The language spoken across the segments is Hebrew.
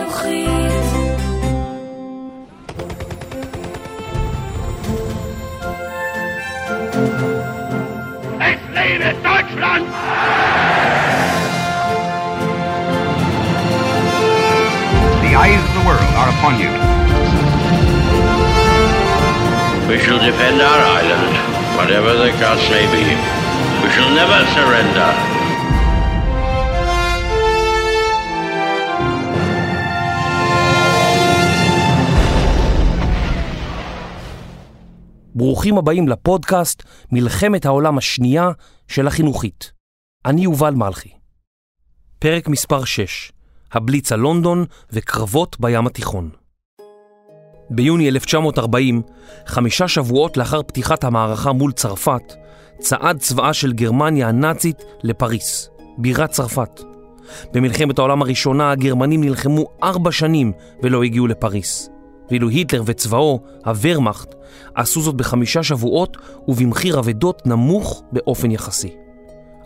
The eyes of the world are upon you. We shall defend our island, whatever the cost may be. We shall never surrender. ברוכים הבאים לפודקאסט מלחמת העולם השנייה של החינוכית. אני יובל מלכי. פרק מספר 6, הבליץ על לונדון וקרבות בים התיכון. ביוני 1940, חמישה שבועות לאחר פתיחת המערכה מול צרפת, צעד צבאה של גרמניה הנאצית לפריס, בירת צרפת. במלחמת העולם הראשונה הגרמנים נלחמו ארבע שנים ולא הגיעו לפריס. ואילו היטלר וצבאו, הוורמאכט, עשו זאת בחמישה שבועות ובמחיר אבדות נמוך באופן יחסי.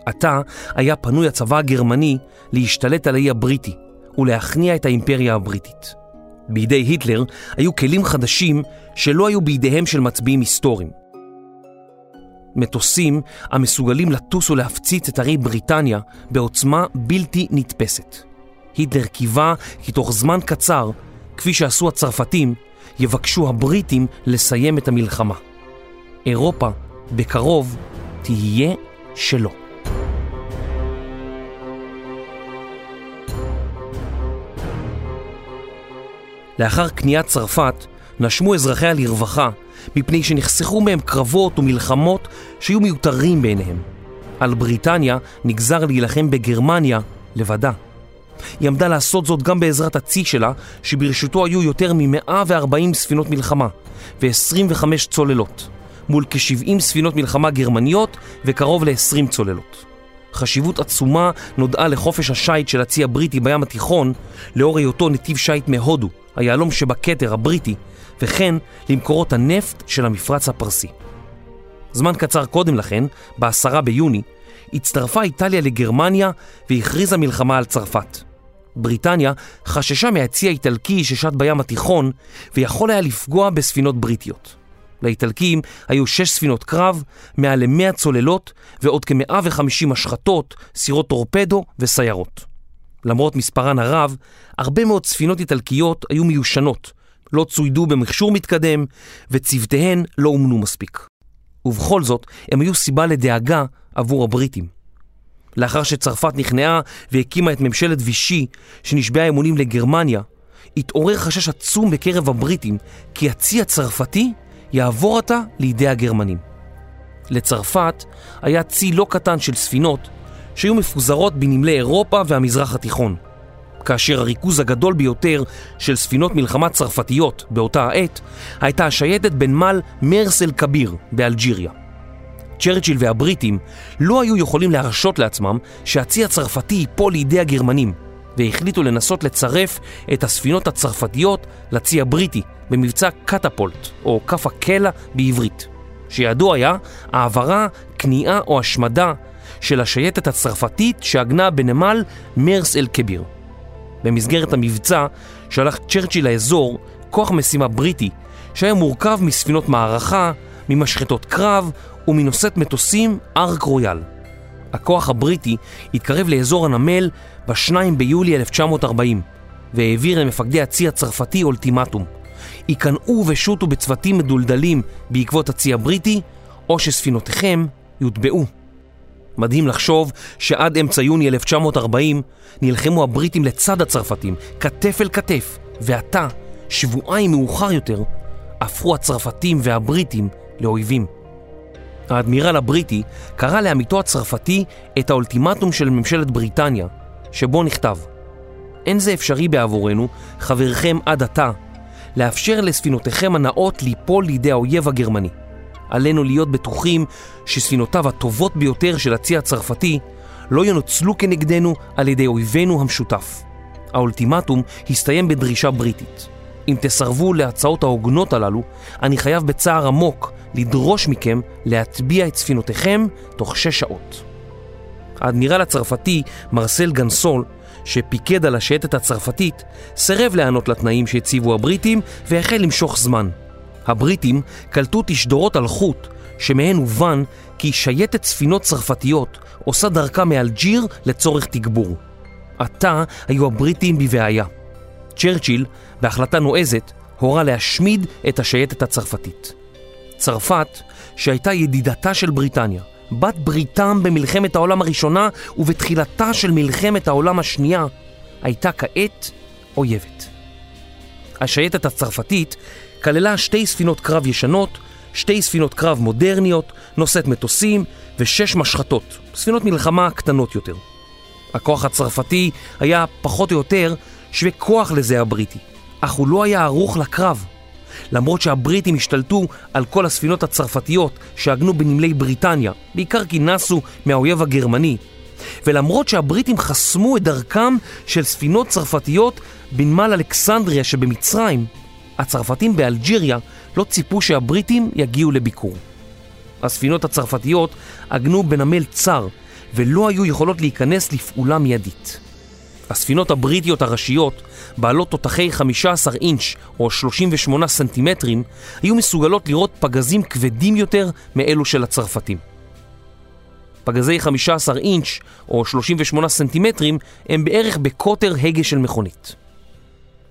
עתה היה פנוי הצבא הגרמני להשתלט על האי הבריטי ולהכניע את האימפריה הבריטית. בידי היטלר היו כלים חדשים שלא היו בידיהם של מצביעים היסטוריים. מטוסים המסוגלים לטוס ולהפציץ את ערי בריטניה בעוצמה בלתי נתפסת. היטלר קיווה כי תוך זמן קצר, כפי שעשו הצרפתים, יבקשו הבריטים לסיים את המלחמה. אירופה, בקרוב, תהיה שלו. לאחר כניעת צרפת, נשמו אזרחיה לרווחה, מפני שנחסכו מהם קרבות ומלחמות שהיו מיותרים בעיניהם. על בריטניה נגזר להילחם בגרמניה לבדה. היא עמדה לעשות זאת גם בעזרת הצי שלה, שברשותו היו יותר מ-140 ספינות מלחמה ו-25 צוללות, מול כ-70 ספינות מלחמה גרמניות וקרוב ל-20 צוללות. חשיבות עצומה נודעה לחופש השיט של הצי הבריטי בים התיכון, לאור היותו נתיב שיט מהודו, היהלום שבכתר הבריטי, וכן למקורות הנפט של המפרץ הפרסי. זמן קצר קודם לכן, ב-10 ביוני, הצטרפה איטליה לגרמניה והכריזה מלחמה על צרפת. בריטניה חששה מהצי האיטלקי ששט בים התיכון ויכול היה לפגוע בספינות בריטיות. לאיטלקים היו שש ספינות קרב, מעל ל-100 צוללות ועוד כ-150 משחטות, סירות טורפדו וסיירות. למרות מספרן הרב, הרבה מאוד ספינות איטלקיות היו מיושנות, לא צוידו במכשור מתקדם וצוותיהן לא אומנו מספיק. ובכל זאת, הם היו סיבה לדאגה עבור הבריטים. לאחר שצרפת נכנעה והקימה את ממשלת וישי שנשבעה אמונים לגרמניה, התעורר חשש עצום בקרב הבריטים כי הצי הצרפתי יעבור עתה לידי הגרמנים. לצרפת היה צי לא קטן של ספינות שהיו מפוזרות בנמלי אירופה והמזרח התיכון, כאשר הריכוז הגדול ביותר של ספינות מלחמה צרפתיות באותה העת הייתה השייטת בנמל מרס אל כביר באלג'יריה. צ'רצ'יל והבריטים לא היו יכולים להרשות לעצמם שהצי הצרפתי ייפול לידי הגרמנים, והחליטו לנסות לצרף את הספינות הצרפתיות לצי הבריטי במבצע קטפולט, או כף הקלע בעברית, שידוע היה העברה, כניעה או השמדה של השייטת הצרפתית שעגנה בנמל מרס אל כביר. במסגרת המבצע שלח צ'רצ'יל לאזור כוח משימה בריטי שהיה מורכב מספינות מערכה, ממשחטות קרב ומנושאת מטוסים ארק רויאל. הכוח הבריטי התקרב לאזור הנמל ב-2 ביולי 1940 והעביר למפקדי הצי הצרפתי אולטימטום. ייכנעו ושוטו בצוותים מדולדלים בעקבות הצי הבריטי, או שספינותיכם יוטבעו. מדהים לחשוב שעד אמצע יוני 1940 נלחמו הבריטים לצד הצרפתים, כתף אל כתף, ועתה, שבועיים מאוחר יותר, הפכו הצרפתים והבריטים לאויבים. האדמירל הבריטי קרא לעמיתו הצרפתי את האולטימטום של ממשלת בריטניה, שבו נכתב: אין זה אפשרי בעבורנו, חברכם עד עתה, לאפשר לספינותיכם הנאות ליפול לידי האויב הגרמני. עלינו להיות בטוחים שספינותיו הטובות ביותר של הצי הצרפתי לא ינוצלו כנגדנו על ידי אויבינו המשותף. האולטימטום הסתיים בדרישה בריטית. אם תסרבו להצעות ההוגנות הללו, אני חייב בצער עמוק לדרוש מכם להטביע את ספינותיכם תוך שש שעות. האדמירל הצרפתי, מרסל גנסול, שפיקד על השייטת הצרפתית, סירב להיענות לתנאים שהציבו הבריטים והחל למשוך זמן. הבריטים קלטו תשדורות על חוט, שמהן הובן כי שייטת ספינות צרפתיות עושה דרכה מאלג'יר לצורך תגבור. עתה היו הבריטים בבעיה. צ'רצ'יל, בהחלטה נועזת, הורה להשמיד את השייטת הצרפתית. צרפת, שהייתה ידידתה של בריטניה, בת בריתם במלחמת העולם הראשונה ובתחילתה של מלחמת העולם השנייה, הייתה כעת אויבת. השייטת הצרפתית כללה שתי ספינות קרב ישנות, שתי ספינות קרב מודרניות, נושאת מטוסים ושש משחטות, ספינות מלחמה קטנות יותר. הכוח הצרפתי היה פחות או יותר שווה כוח לזה הבריטי, אך הוא לא היה ערוך לקרב. למרות שהבריטים השתלטו על כל הספינות הצרפתיות שעגנו בנמלי בריטניה, בעיקר כי נסו מהאויב הגרמני, ולמרות שהבריטים חסמו את דרכם של ספינות צרפתיות בנמל אלכסנדריה שבמצרים, הצרפתים באלג'יריה לא ציפו שהבריטים יגיעו לביקור. הספינות הצרפתיות עגנו בנמל צר ולא היו יכולות להיכנס לפעולה מיידית. הספינות הבריטיות הראשיות, בעלות תותחי 15 אינץ' או 38 סנטימטרים, היו מסוגלות לראות פגזים כבדים יותר מאלו של הצרפתים. פגזי 15 אינץ' או 38 סנטימטרים הם בערך בקוטר הגה של מכונית.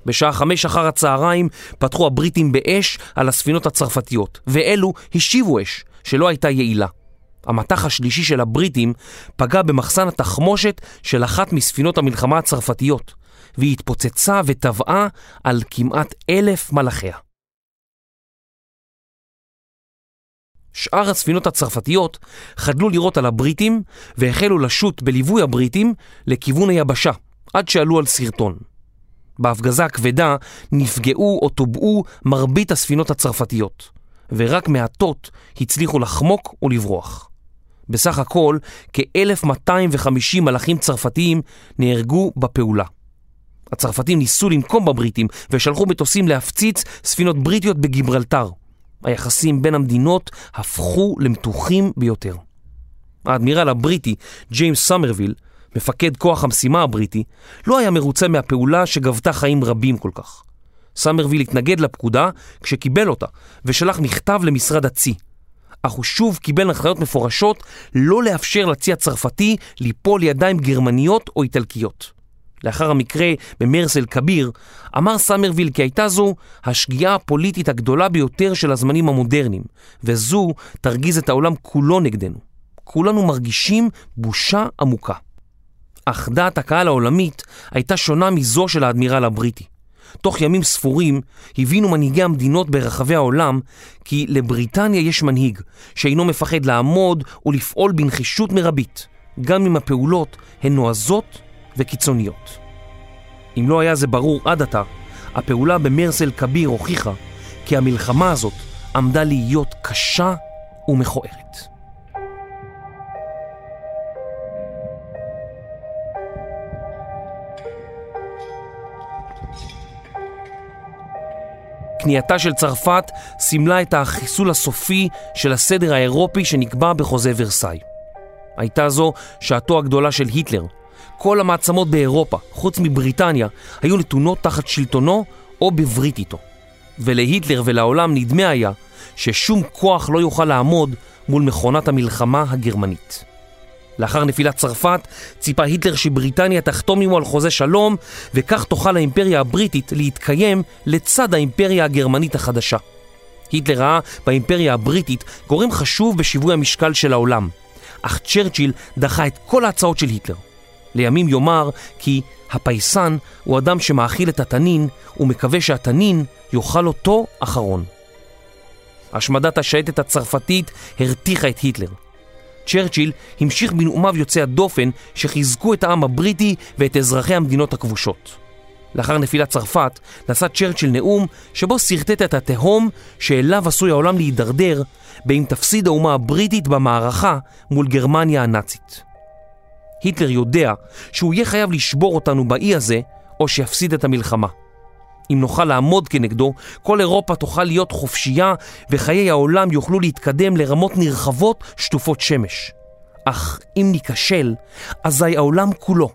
בשעה חמש אחר הצהריים פתחו הבריטים באש על הספינות הצרפתיות, ואלו השיבו אש, שלא הייתה יעילה. המטח השלישי של הבריטים פגע במחסן התחמושת של אחת מספינות המלחמה הצרפתיות, והיא התפוצצה וטבעה על כמעט אלף מלאכיה. שאר הספינות הצרפתיות חדלו לירות על הבריטים והחלו לשוט בליווי הבריטים לכיוון היבשה, עד שעלו על סרטון. בהפגזה הכבדה נפגעו או טובעו מרבית הספינות הצרפתיות, ורק מעטות הצליחו לחמוק ולברוח. בסך הכל, כ-1250 מלחים צרפתיים נהרגו בפעולה. הצרפתים ניסו לנקום בבריטים ושלחו מטוסים להפציץ ספינות בריטיות בגיברלטר. היחסים בין המדינות הפכו למתוחים ביותר. האדמירל הבריטי, ג'יימס סמרוויל, מפקד כוח המשימה הבריטי, לא היה מרוצה מהפעולה שגבתה חיים רבים כל כך. סמרוויל התנגד לפקודה כשקיבל אותה, ושלח מכתב למשרד הצי. אך הוא שוב קיבל הנחיות מפורשות לא לאפשר לצי הצרפתי ליפול לידיים גרמניות או איטלקיות. לאחר המקרה במרסל כביר, אמר סמרוויל כי הייתה זו השגיאה הפוליטית הגדולה ביותר של הזמנים המודרניים, וזו תרגיז את העולם כולו נגדנו. כולנו מרגישים בושה עמוקה. אך דעת הקהל העולמית הייתה שונה מזו של האדמירל הבריטי. תוך ימים ספורים הבינו מנהיגי המדינות ברחבי העולם כי לבריטניה יש מנהיג שאינו מפחד לעמוד ולפעול בנחישות מרבית, גם אם הפעולות הן נועזות וקיצוניות. אם לא היה זה ברור עד עתה, הפעולה במרסל כביר הוכיחה כי המלחמה הזאת עמדה להיות קשה ומכוערת. כניעתה של צרפת סימלה את החיסול הסופי של הסדר האירופי שנקבע בחוזה ורסאי. הייתה זו שעתו הגדולה של היטלר. כל המעצמות באירופה, חוץ מבריטניה, היו נתונות תחת שלטונו או בברית איתו. ולהיטלר ולעולם נדמה היה ששום כוח לא יוכל לעמוד מול מכונת המלחמה הגרמנית. לאחר נפילת צרפת ציפה היטלר שבריטניה תחתום עמו על חוזה שלום וכך תוכל האימפריה הבריטית להתקיים לצד האימפריה הגרמנית החדשה. היטלר ראה באימפריה הבריטית גורם חשוב בשיווי המשקל של העולם, אך צ'רצ'יל דחה את כל ההצעות של היטלר. לימים יאמר כי הפייסן הוא אדם שמאכיל את התנין ומקווה שהתנין יאכל אותו אחרון. השמדת השייטת הצרפתית הרתיחה את היטלר. צ'רצ'יל המשיך בנאומיו יוצאי הדופן שחיזקו את העם הבריטי ואת אזרחי המדינות הכבושות. לאחר נפילת צרפת נשא צ'רצ'יל נאום שבו שרטט את התהום שאליו עשוי העולם להידרדר באם תפסיד האומה הבריטית במערכה מול גרמניה הנאצית. היטלר יודע שהוא יהיה חייב לשבור אותנו באי הזה או שיפסיד את המלחמה. אם נוכל לעמוד כנגדו, כל אירופה תוכל להיות חופשייה וחיי העולם יוכלו להתקדם לרמות נרחבות שטופות שמש. אך אם ניכשל, אזי העולם כולו,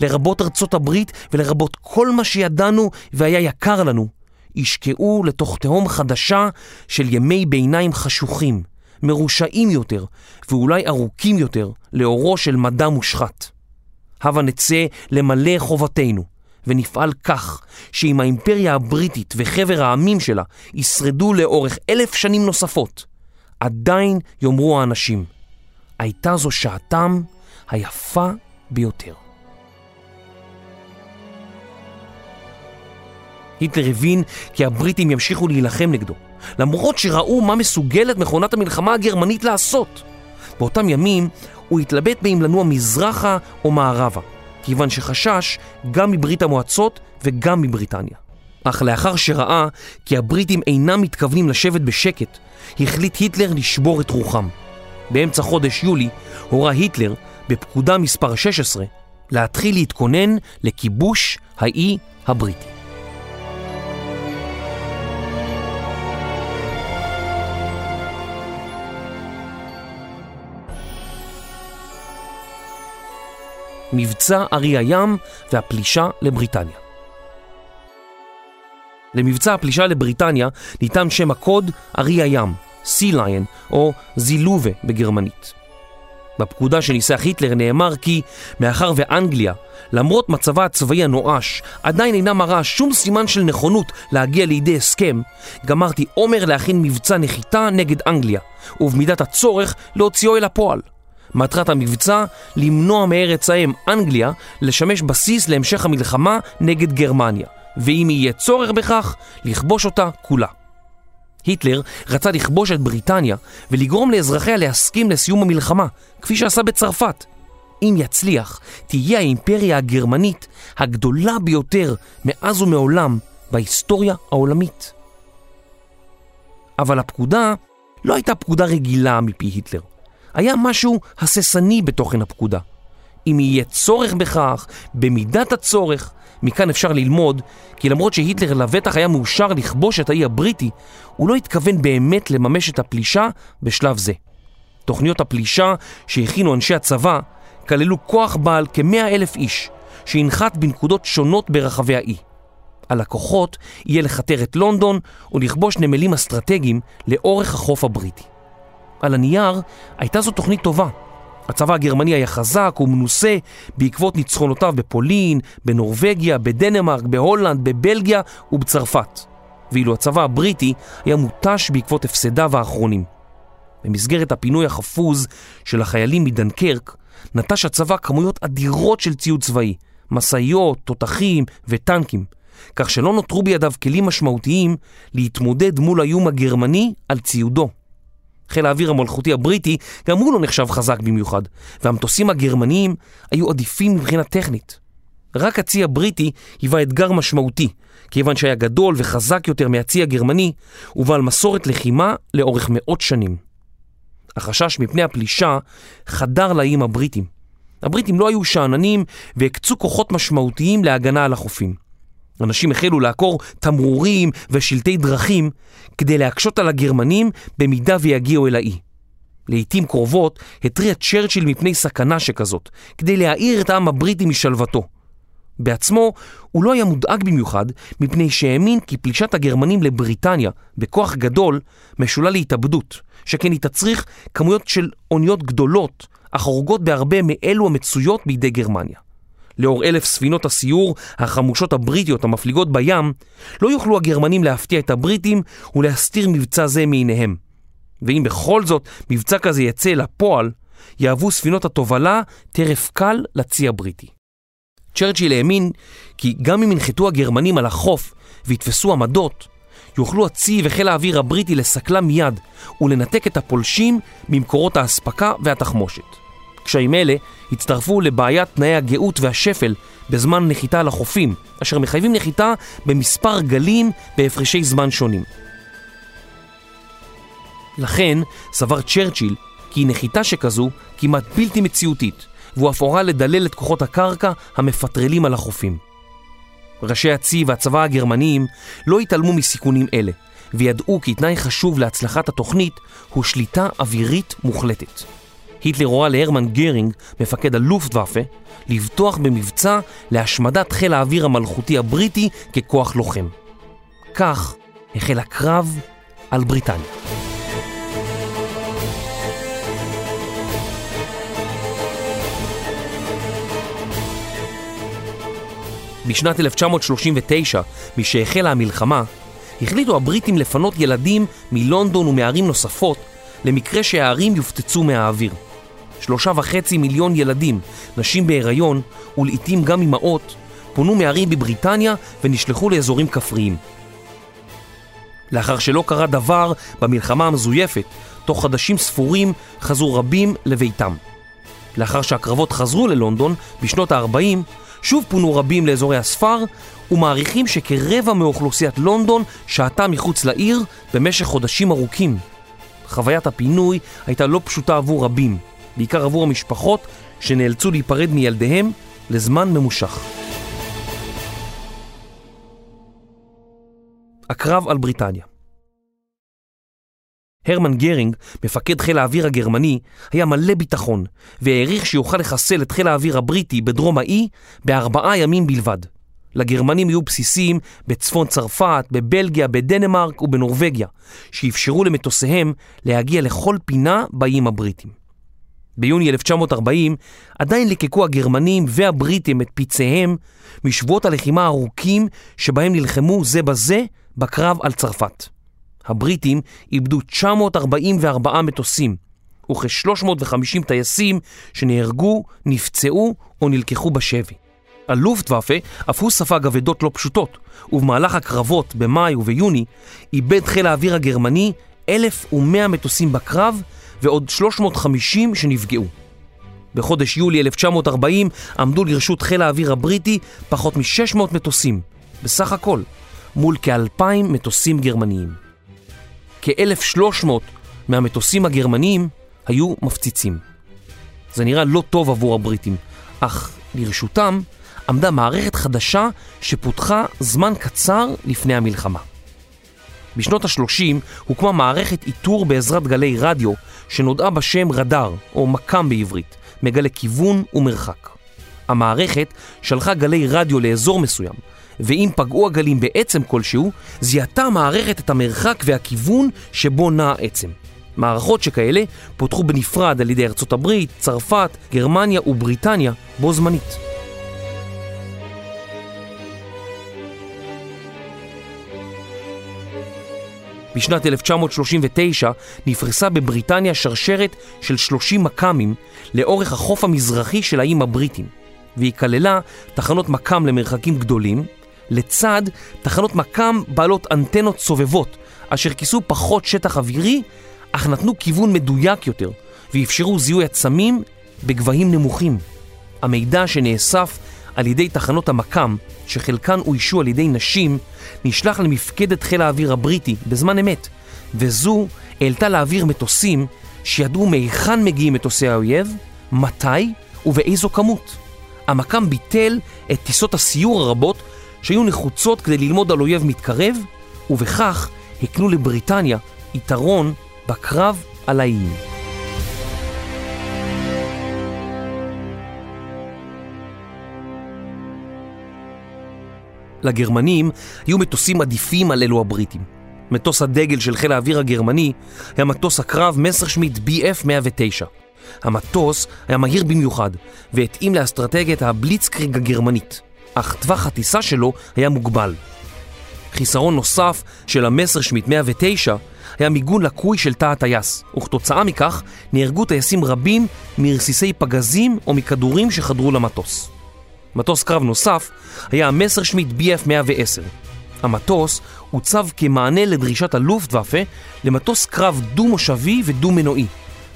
לרבות ארצות הברית ולרבות כל מה שידענו והיה יקר לנו, ישקעו לתוך תהום חדשה של ימי ביניים חשוכים, מרושעים יותר ואולי ארוכים יותר לאורו של מדע מושחת. הבה נצא למלא חובתנו ונפעל כך שאם האימפריה הבריטית וחבר העמים שלה ישרדו לאורך אלף שנים נוספות, עדיין יאמרו האנשים, הייתה זו שעתם היפה ביותר. היטלר הבין כי הבריטים ימשיכו להילחם נגדו, למרות שראו מה מסוגלת מכונת המלחמה הגרמנית לעשות. באותם ימים הוא התלבט באם לנוע מזרחה או מערבה, כיוון שחשש גם מברית המועצות וגם מבריטניה. אך לאחר שראה כי הבריטים אינם מתכוונים לשבת בשקט, החליט היטלר לשבור את רוחם. באמצע חודש יולי הורה היטלר, בפקודה מספר 16, להתחיל להתכונן לכיבוש האי הבריטי. מבצע ארי הים והפלישה לבריטניה. למבצע הפלישה לבריטניה ניתן שם הקוד ארי הים, סי ליין או זילובה בגרמנית. בפקודה שניסח היטלר נאמר כי מאחר ואנגליה, למרות מצבה הצבאי הנואש, עדיין אינה מראה שום סימן של נכונות להגיע לידי הסכם, גמרתי עומר להכין מבצע נחיתה נגד אנגליה, ובמידת הצורך להוציאו אל הפועל. מטרת המבצע למנוע מארץ האם אנגליה לשמש בסיס להמשך המלחמה נגד גרמניה, ואם יהיה צורך בכך, לכבוש אותה כולה. היטלר רצה לכבוש את בריטניה ולגרום לאזרחיה להסכים לסיום המלחמה, כפי שעשה בצרפת. אם יצליח, תהיה האימפריה הגרמנית הגדולה ביותר מאז ומעולם בהיסטוריה העולמית. אבל הפקודה לא הייתה פקודה רגילה מפי היטלר. היה משהו הססני בתוכן הפקודה. אם יהיה צורך בכך, במידת הצורך, מכאן אפשר ללמוד כי למרות שהיטלר לבטח היה מאושר לכבוש את האי הבריטי, הוא לא התכוון באמת לממש את הפלישה בשלב זה. תוכניות הפלישה שהכינו אנשי הצבא כללו כוח בעל כמאה אלף איש, שינחת בנקודות שונות ברחבי האי. על הכוחות יהיה לכתר את לונדון ולכבוש נמלים אסטרטגיים לאורך החוף הבריטי. על הנייר הייתה זו תוכנית טובה. הצבא הגרמני היה חזק ומנוסה בעקבות ניצחונותיו בפולין, בנורבגיה, בדנמרק, בהולנד, בבלגיה ובצרפת. ואילו הצבא הבריטי היה מותש בעקבות הפסדיו האחרונים. במסגרת הפינוי החפוז של החיילים מדנקרק, נטש הצבא כמויות אדירות של ציוד צבאי, משאיות, תותחים וטנקים, כך שלא נותרו בידיו כלים משמעותיים להתמודד מול האיום הגרמני על ציודו. חיל האוויר המלכותי הבריטי גם הוא לא נחשב חזק במיוחד, והמטוסים הגרמניים היו עדיפים מבחינה טכנית. רק הצי הבריטי היווה אתגר משמעותי, כיוון שהיה גדול וחזק יותר מהצי הגרמני, ובעל מסורת לחימה לאורך מאות שנים. החשש מפני הפלישה חדר לאיים הבריטים. הבריטים לא היו שאננים והקצו כוחות משמעותיים להגנה על החופים. אנשים החלו לעקור תמרורים ושלטי דרכים כדי להקשות על הגרמנים במידה ויגיעו אל האי. לעתים קרובות התריע צ'רצ'יל מפני סכנה שכזאת, כדי להעיר את העם הבריטי משלוותו. בעצמו הוא לא היה מודאג במיוחד מפני שהאמין כי פלישת הגרמנים לבריטניה בכוח גדול משולה להתאבדות, שכן היא תצריך כמויות של אוניות גדולות, אך הורגות בהרבה מאלו המצויות בידי גרמניה. לאור אלף ספינות הסיור החמושות הבריטיות המפליגות בים, לא יוכלו הגרמנים להפתיע את הבריטים ולהסתיר מבצע זה מעיניהם. ואם בכל זאת מבצע כזה יצא לפועל, יהוו ספינות התובלה טרף קל לצי הבריטי. צ'רצ'יל האמין כי גם אם ינחתו הגרמנים על החוף ויתפסו עמדות, יוכלו הצי וחיל האוויר הבריטי לסכלם מיד ולנתק את הפולשים ממקורות האספקה והתחמושת. קשיים אלה הצטרפו לבעיית תנאי הגאות והשפל בזמן נחיתה על החופים, אשר מחייבים נחיתה במספר גלים בהפרשי זמן שונים. לכן סבר צ'רצ'יל כי נחיתה שכזו כמעט בלתי מציאותית, והוא אף הורה לדלל את כוחות הקרקע המפטרלים על החופים. ראשי הצי והצבא הגרמניים לא התעלמו מסיכונים אלה, וידעו כי תנאי חשוב להצלחת התוכנית הוא שליטה אווירית מוחלטת. היטלר הורה להרמן גרינג, מפקד הלופטוואפה, לבטוח במבצע להשמדת חיל האוויר המלכותי הבריטי ככוח לוחם. כך החל הקרב על בריטניה. בשנת 1939, משהחלה המלחמה, החליטו הבריטים לפנות ילדים מלונדון ומערים נוספות למקרה שהערים יופצצו מהאוויר. שלושה וחצי מיליון ילדים, נשים בהיריון ולעיתים גם אמהות, פונו מערים בבריטניה ונשלחו לאזורים כפריים. לאחר שלא קרה דבר במלחמה המזויפת, תוך חדשים ספורים חזרו רבים לביתם. לאחר שהקרבות חזרו ללונדון בשנות ה-40, שוב פונו רבים לאזורי הספר, ומעריכים שכרבע מאוכלוסיית לונדון שהתה מחוץ לעיר במשך חודשים ארוכים. חוויית הפינוי הייתה לא פשוטה עבור רבים, בעיקר עבור המשפחות שנאלצו להיפרד מילדיהם לזמן ממושך. הקרב על בריטניה הרמן גרינג, מפקד חיל האוויר הגרמני, היה מלא ביטחון והעריך שיוכל לחסל את חיל האוויר הבריטי בדרום האי בארבעה ימים בלבד. לגרמנים היו בסיסים בצפון צרפת, בבלגיה, בדנמרק ובנורבגיה, שאפשרו למטוסיהם להגיע לכל פינה באיים הבריטים. ביוני 1940 עדיין ליקקו הגרמנים והבריטים את פצעיהם משבועות הלחימה הארוכים שבהם נלחמו זה בזה בקרב על צרפת. הבריטים איבדו 944 מטוסים וכ-350 טייסים שנהרגו, נפצעו או נלקחו בשבי. הלופטוואפה אף הוא ספג אבדות לא פשוטות, ובמהלך הקרבות במאי וביוני איבד חיל האוויר הגרמני 1,100 מטוסים בקרב ועוד 350 שנפגעו. בחודש יולי 1940 עמדו לרשות חיל האוויר הבריטי פחות מ-600 מטוסים, בסך הכל, מול כ-2,000 מטוסים גרמניים. כ-1,300 מהמטוסים הגרמניים היו מפציצים. זה נראה לא טוב עבור הבריטים, אך לרשותם עמדה מערכת חדשה שפותחה זמן קצר לפני המלחמה. בשנות ה-30 הוקמה מערכת איתור בעזרת גלי רדיו שנודעה בשם רדאר, או מקם בעברית, מגלה כיוון ומרחק. המערכת שלחה גלי רדיו לאזור מסוים, ואם פגעו הגלים בעצם כלשהו, זיהתה המערכת את המרחק והכיוון שבו נע העצם. מערכות שכאלה פותחו בנפרד על ידי ארצות הברית, צרפת, גרמניה ובריטניה בו זמנית. בשנת 1939 נפרסה בבריטניה שרשרת של 30 מקאמים לאורך החוף המזרחי של האיים הבריטים, והיא כללה תחנות מקאם למרחקים גדולים, לצד תחנות מקאם בעלות אנטנות סובבות, אשר כיסו פחות שטח אווירי, אך נתנו כיוון מדויק יותר, ואפשרו זיהוי עצמים בגבהים נמוכים. המידע שנאסף על ידי תחנות המקאם, שחלקן אוישו על ידי נשים, נשלח למפקדת חיל האוויר הבריטי בזמן אמת, וזו העלתה לאוויר מטוסים שידעו מהיכן מגיעים מטוסי האויב, מתי ובאיזו כמות. המקאם ביטל את טיסות הסיור הרבות שהיו נחוצות כדי ללמוד על אויב מתקרב, ובכך הקנו לבריטניה יתרון בקרב על האיים. לגרמנים היו מטוסים עדיפים על אלו הבריטים. מטוס הדגל של חיל האוויר הגרמני היה מטוס הקרב מסרשמיט BF-109. המטוס היה מהיר במיוחד והתאים לאסטרטגיית הבליצקריג הגרמנית, אך טווח הטיסה שלו היה מוגבל. חיסרון נוסף של המסרשמיט 109 היה מיגון לקוי של תא הטייס, וכתוצאה מכך נהרגו טייסים רבים מרסיסי פגזים או מכדורים שחדרו למטוס. מטוס קרב נוסף היה המסרשמיט BF-110. המטוס הוצב כמענה לדרישת הלופטוואפה למטוס קרב דו-מושבי ודו-מנועי,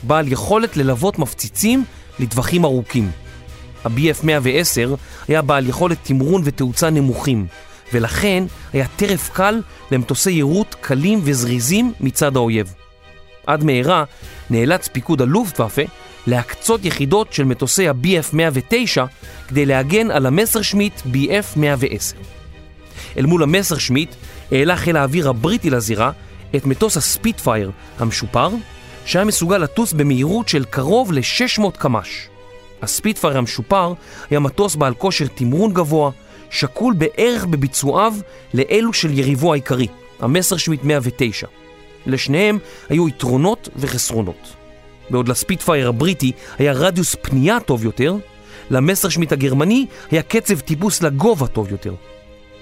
בעל יכולת ללוות מפציצים לטווחים ארוכים. ה-BF-110 היה בעל יכולת תמרון ותאוצה נמוכים, ולכן היה טרף קל למטוסי יירוט קלים וזריזים מצד האויב. עד מהרה נאלץ פיקוד הלופטוואפה להקצות יחידות של מטוסי ה-BF-109 כדי להגן על המסרשמיט BF-110. אל מול המסרשמיט העלה חיל האוויר הבריטי לזירה את מטוס הספיטפייר המשופר, שהיה מסוגל לטוס במהירות של קרוב ל-600 קמ"ש. הספיטפייר המשופר היה מטוס בעל כושר תמרון גבוה, שקול בערך בביצועיו לאלו של יריבו העיקרי, המסרשמיט 109. לשניהם היו יתרונות וחסרונות. בעוד לספיטפייר הבריטי היה רדיוס פנייה טוב יותר, למסרשמיט הגרמני היה קצב טיפוס לגובה טוב יותר.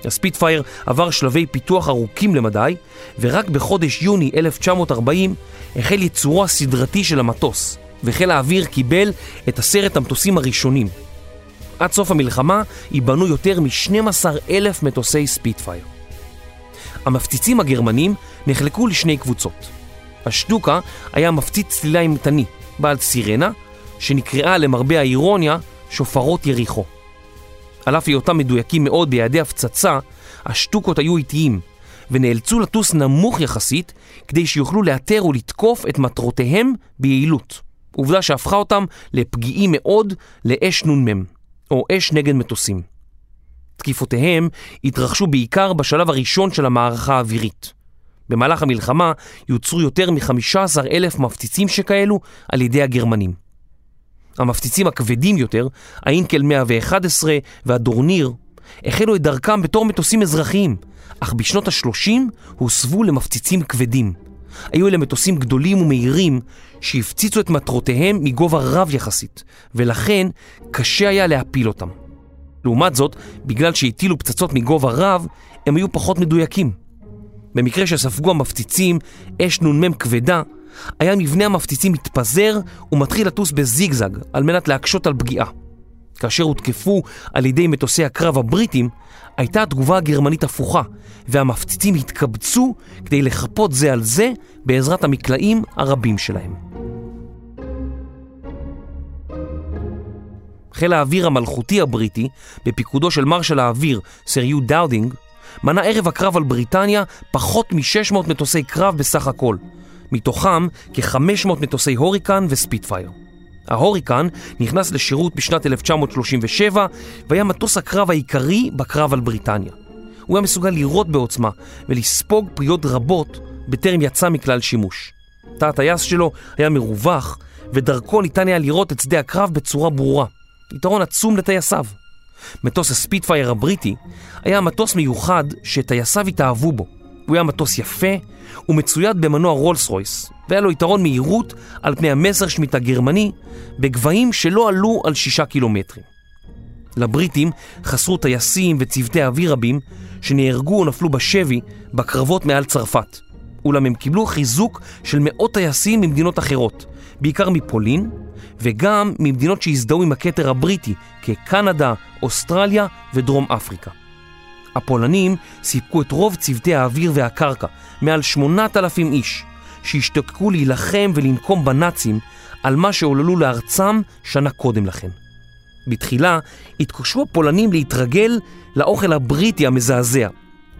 הספיטפייר עבר שלבי פיתוח ארוכים למדי, ורק בחודש יוני 1940 החל ייצורו הסדרתי של המטוס, וחיל האוויר קיבל את עשרת המטוסים הראשונים. עד סוף המלחמה ייבנו יותר מ-12 אלף מטוסי ספיטפייר. המפציצים הגרמנים נחלקו לשני קבוצות. השטוקה היה מפציץ צלילה אימתני, בעל סירנה, שנקראה למרבה האירוניה שופרות יריחו. על אף היותם מדויקים מאוד ביעדי הפצצה, השטוקות היו איטיים, ונאלצו לטוס נמוך יחסית כדי שיוכלו לאתר ולתקוף את מטרותיהם ביעילות. עובדה שהפכה אותם לפגיעים מאוד לאש נ"מ, או אש נגד מטוסים. תקיפותיהם התרחשו בעיקר בשלב הראשון של המערכה האווירית. במהלך המלחמה יוצרו יותר מ-15 אלף מפציצים שכאלו על ידי הגרמנים. המפציצים הכבדים יותר, האינקל 111 והדורניר, החלו את דרכם בתור מטוסים אזרחיים, אך בשנות ה-30 הוסבו למפציצים כבדים. היו אלה מטוסים גדולים ומהירים שהפציצו את מטרותיהם מגובה רב יחסית, ולכן קשה היה להפיל אותם. לעומת זאת, בגלל שהטילו פצצות מגובה רב, הם היו פחות מדויקים. במקרה שספגו המפציצים אש נ"מ כבדה, היה מבנה המפציצים מתפזר ומתחיל לטוס בזיגזג על מנת להקשות על פגיעה. כאשר הותקפו על ידי מטוסי הקרב הבריטים, הייתה התגובה הגרמנית הפוכה, והמפציצים התקבצו כדי לחפות זה על זה בעזרת המקלעים הרבים שלהם. חיל האוויר המלכותי הבריטי, בפיקודו של מרשל האוויר סר יו דאודינג, מנה ערב הקרב על בריטניה פחות מ-600 מטוסי קרב בסך הכל, מתוכם כ-500 מטוסי הוריקן וספיטפייר. ההוריקן נכנס לשירות בשנת 1937 והיה מטוס הקרב העיקרי בקרב על בריטניה. הוא היה מסוגל לירות בעוצמה ולספוג יריות רבות בטרם יצא מכלל שימוש. תא הטייס שלו היה מרווח ודרכו ניתן היה לראות את שדה הקרב בצורה ברורה. יתרון עצום לטייסיו. מטוס הספיטפייר הבריטי היה מטוס מיוחד שטייסיו התאהבו בו. הוא היה מטוס יפה ומצויד במנוע רולס רויס, והיה לו יתרון מהירות על פני המסרשמיט הגרמני בגבהים שלא עלו על שישה קילומטרים. לבריטים חסרו טייסים וצוותי אוויר רבים שנהרגו או נפלו בשבי בקרבות מעל צרפת. אולם הם קיבלו חיזוק של מאות טייסים ממדינות אחרות, בעיקר מפולין, וגם ממדינות שהזדהו עם הכתר הבריטי, כקנדה, אוסטרליה ודרום אפריקה. הפולנים סיפקו את רוב צוותי האוויר והקרקע, מעל 8,000 איש, שהשתוקקו להילחם ולנקום בנאצים על מה שעוללו לארצם שנה קודם לכן. בתחילה התקשו הפולנים להתרגל לאוכל הבריטי המזעזע,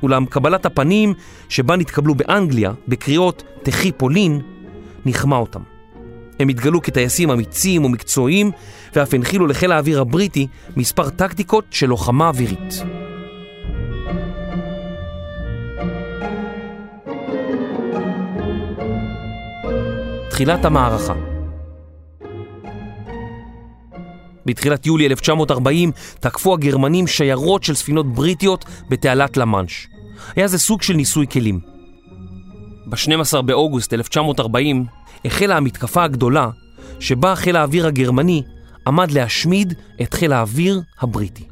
אולם קבלת הפנים שבה נתקבלו באנגליה בקריאות תחי פולין, נחמה אותם. הם התגלו כטייסים אמיצים ומקצועיים ואף הנחילו לחיל האוויר הבריטי מספר טקטיקות של לוחמה אווירית. תחילת המערכה בתחילת יולי 1940 תקפו הגרמנים שיירות של ספינות בריטיות בתעלת למאנש. היה זה סוג של ניסוי כלים. ב-12 באוגוסט 1940 החלה המתקפה הגדולה שבה חיל האוויר הגרמני עמד להשמיד את חיל האוויר הבריטי.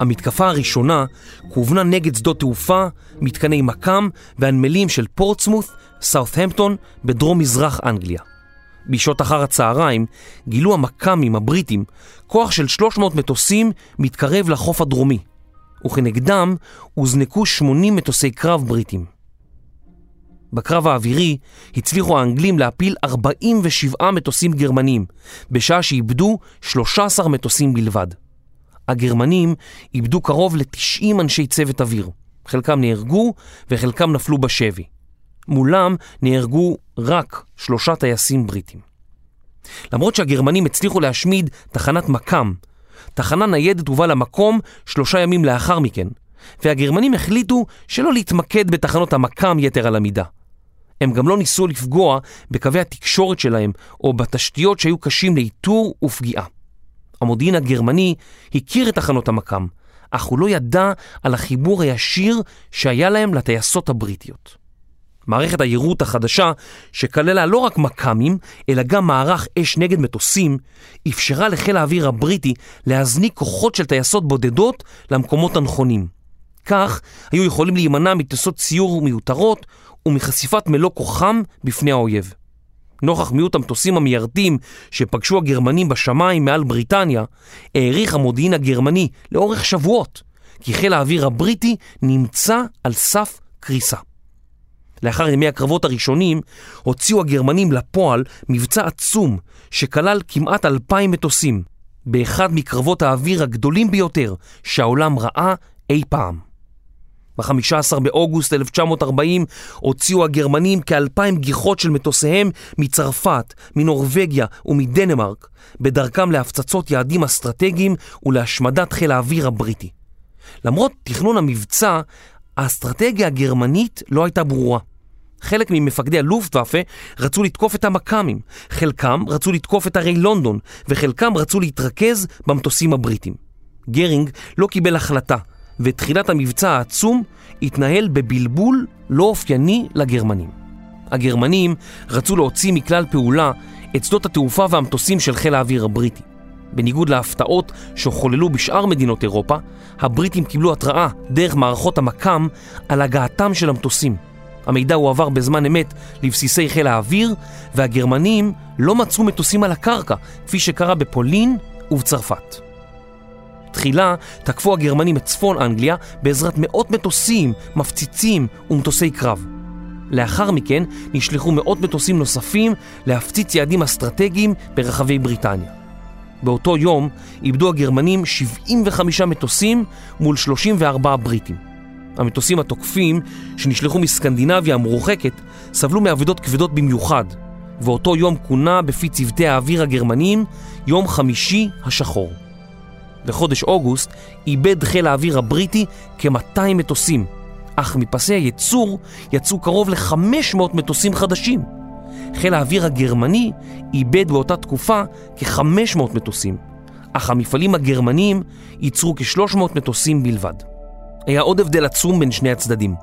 המתקפה הראשונה כוונה נגד שדות תעופה, מתקני מקם והנמלים של פורטסמות', סאות'המפטון, בדרום מזרח אנגליה. בשעות אחר הצהריים גילו המכ"מים הבריטים כוח של 300 מטוסים מתקרב לחוף הדרומי, וכנגדם הוזנקו 80 מטוסי קרב בריטים. בקרב האווירי הצליחו האנגלים להפיל 47 מטוסים גרמנים, בשעה שאיבדו 13 מטוסים בלבד. הגרמנים איבדו קרוב ל-90 אנשי צוות אוויר, חלקם נהרגו וחלקם נפלו בשבי. מולם נהרגו רק שלושה טייסים בריטים. למרות שהגרמנים הצליחו להשמיד תחנת מקם, תחנה ניידת הובאה למקום שלושה ימים לאחר מכן, והגרמנים החליטו שלא להתמקד בתחנות המקם יתר על המידה. הם גם לא ניסו לפגוע בקווי התקשורת שלהם או בתשתיות שהיו קשים לאיתור ופגיעה. המודיעין הגרמני הכיר את תחנות המקם, אך הוא לא ידע על החיבור הישיר שהיה להם לטייסות הבריטיות. מערכת היירוט החדשה, שכללה לא רק מק"מים, אלא גם מערך אש נגד מטוסים, אפשרה לחיל האוויר הבריטי להזניק כוחות של טייסות בודדות למקומות הנכונים. כך היו יכולים להימנע מטיסות ציור מיותרות ומחשיפת מלוא כוחם בפני האויב. נוכח מיעוט המטוסים המיירטים שפגשו הגרמנים בשמיים מעל בריטניה, העריך המודיעין הגרמני לאורך שבועות כי חיל האוויר הבריטי נמצא על סף קריסה. לאחר ימי הקרבות הראשונים, הוציאו הגרמנים לפועל מבצע עצום שכלל כמעט אלפיים מטוסים, באחד מקרבות האוויר הגדולים ביותר שהעולם ראה אי פעם. ב-15 באוגוסט 1940 הוציאו הגרמנים כאלפיים גיחות של מטוסיהם מצרפת, מנורבגיה ומדנמרק, בדרכם להפצצות יעדים אסטרטגיים ולהשמדת חיל האוויר הבריטי. למרות תכנון המבצע, האסטרטגיה הגרמנית לא הייתה ברורה. חלק ממפקדי הלופטוואפה רצו לתקוף את המכ"מים, חלקם רצו לתקוף את ערי לונדון, וחלקם רצו להתרכז במטוסים הבריטים. גרינג לא קיבל החלטה, ותחילת המבצע העצום התנהל בבלבול לא אופייני לגרמנים. הגרמנים רצו להוציא מכלל פעולה את שדות התעופה והמטוסים של חיל האוויר הבריטי. בניגוד להפתעות שחוללו בשאר מדינות אירופה, הבריטים קיבלו התראה דרך מערכות המקם על הגעתם של המטוסים. המידע הועבר בזמן אמת לבסיסי חיל האוויר, והגרמנים לא מצאו מטוסים על הקרקע, כפי שקרה בפולין ובצרפת. תחילה תקפו הגרמנים את צפון אנגליה בעזרת מאות מטוסים, מפציצים ומטוסי קרב. לאחר מכן נשלחו מאות מטוסים נוספים להפציץ יעדים אסטרטגיים ברחבי בריטניה. באותו יום איבדו הגרמנים 75 מטוסים מול 34 בריטים. המטוסים התוקפים שנשלחו מסקנדינביה המרוחקת סבלו מאבדות כבדות במיוחד, ואותו יום כונה בפי צוותי האוויר הגרמניים יום חמישי השחור. בחודש אוגוסט איבד חיל האוויר הבריטי כ-200 מטוסים, אך מפסי הייצור יצאו קרוב ל-500 מטוסים חדשים. חיל האוויר הגרמני איבד באותה תקופה כ-500 מטוסים, אך המפעלים הגרמניים ייצרו כ-300 מטוסים בלבד. היה עוד הבדל עצום בין שני הצדדים.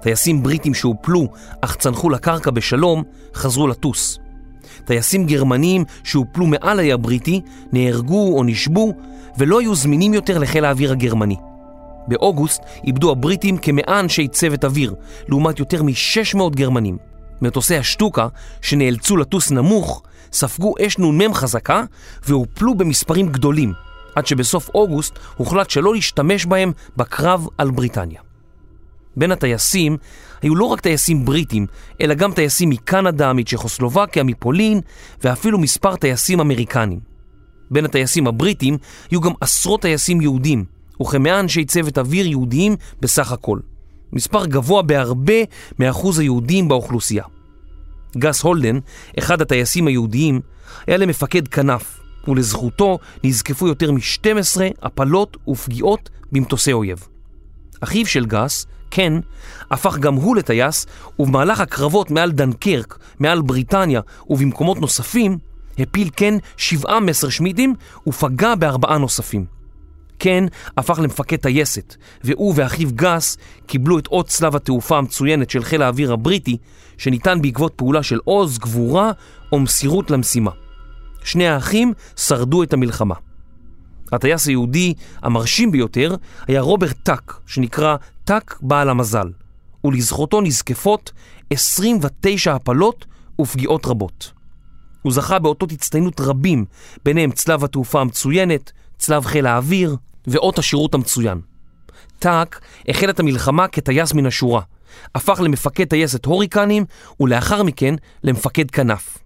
טייסים בריטים שהופלו אך צנחו לקרקע בשלום חזרו לטוס. טייסים גרמנים שהופלו מעל האי הבריטי נהרגו או נשבו ולא היו זמינים יותר לחיל האוויר הגרמני. באוגוסט איבדו הבריטים כמאה אנשי צוות אוויר, לעומת יותר מ-600 גרמנים. מטוסי השטוקה, שנאלצו לטוס נמוך, ספגו אש נ"מ חזקה והופלו במספרים גדולים, עד שבסוף אוגוסט הוחלט שלא להשתמש בהם בקרב על בריטניה. בין הטייסים היו לא רק טייסים בריטים, אלא גם טייסים מקנדה, מצ'כוסלובקיה, מפולין, ואפילו מספר טייסים אמריקנים. בין הטייסים הבריטים היו גם עשרות טייסים יהודים, וכמאה אנשי צוות אוויר יהודיים בסך הכל. מספר גבוה בהרבה מאחוז היהודים באוכלוסייה. גס הולדן, אחד הטייסים היהודיים, היה למפקד כנף, ולזכותו נזקפו יותר מ-12 הפלות ופגיעות במטוסי אויב. אחיו של גס, קן, הפך גם הוא לטייס, ובמהלך הקרבות מעל דנקרק, מעל בריטניה ובמקומות נוספים, הפיל קן שבעה מסר שמידים ופגע בארבעה נוספים. קן הפך למפקד טייסת, והוא ואחיו גס קיבלו את אות צלב התעופה המצוינת של חיל האוויר הבריטי, שניתן בעקבות פעולה של עוז, גבורה או מסירות למשימה. שני האחים שרדו את המלחמה. הטייס היהודי המרשים ביותר היה רוברט טאק, שנקרא טאק בעל המזל, ולזכותו נזקפות 29 הפלות ופגיעות רבות. הוא זכה באותות הצטיינות רבים, ביניהם צלב התעופה המצוינת, צלב חיל האוויר ואות השירות המצוין. טאק החל את המלחמה כטייס מן השורה, הפך למפקד טייסת הוריקנים ולאחר מכן למפקד כנף.